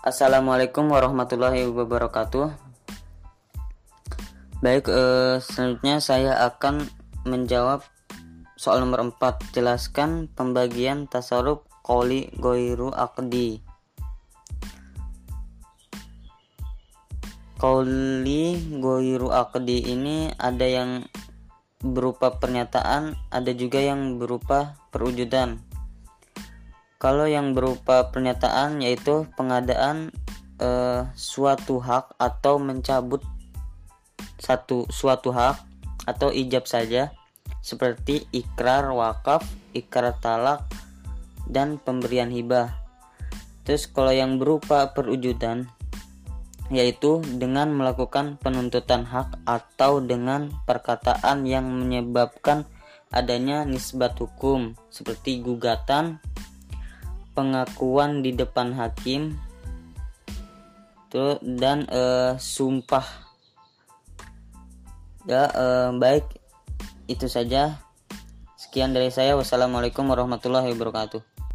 Assalamualaikum warahmatullahi wabarakatuh. Baik, eh, selanjutnya saya akan menjawab soal nomor 4. Jelaskan pembagian tasarruf qoli goiru akdi. Qoli goiru akdi ini ada yang berupa pernyataan, ada juga yang berupa perwujudan. Kalau yang berupa pernyataan yaitu pengadaan eh, suatu hak atau mencabut satu suatu hak atau ijab saja seperti ikrar wakaf, ikrar talak dan pemberian hibah. Terus kalau yang berupa perwujudan yaitu dengan melakukan penuntutan hak atau dengan perkataan yang menyebabkan adanya nisbat hukum seperti gugatan, pengakuan di depan hakim tuh dan uh, sumpah. Ya uh, baik itu saja. Sekian dari saya. Wassalamualaikum warahmatullahi wabarakatuh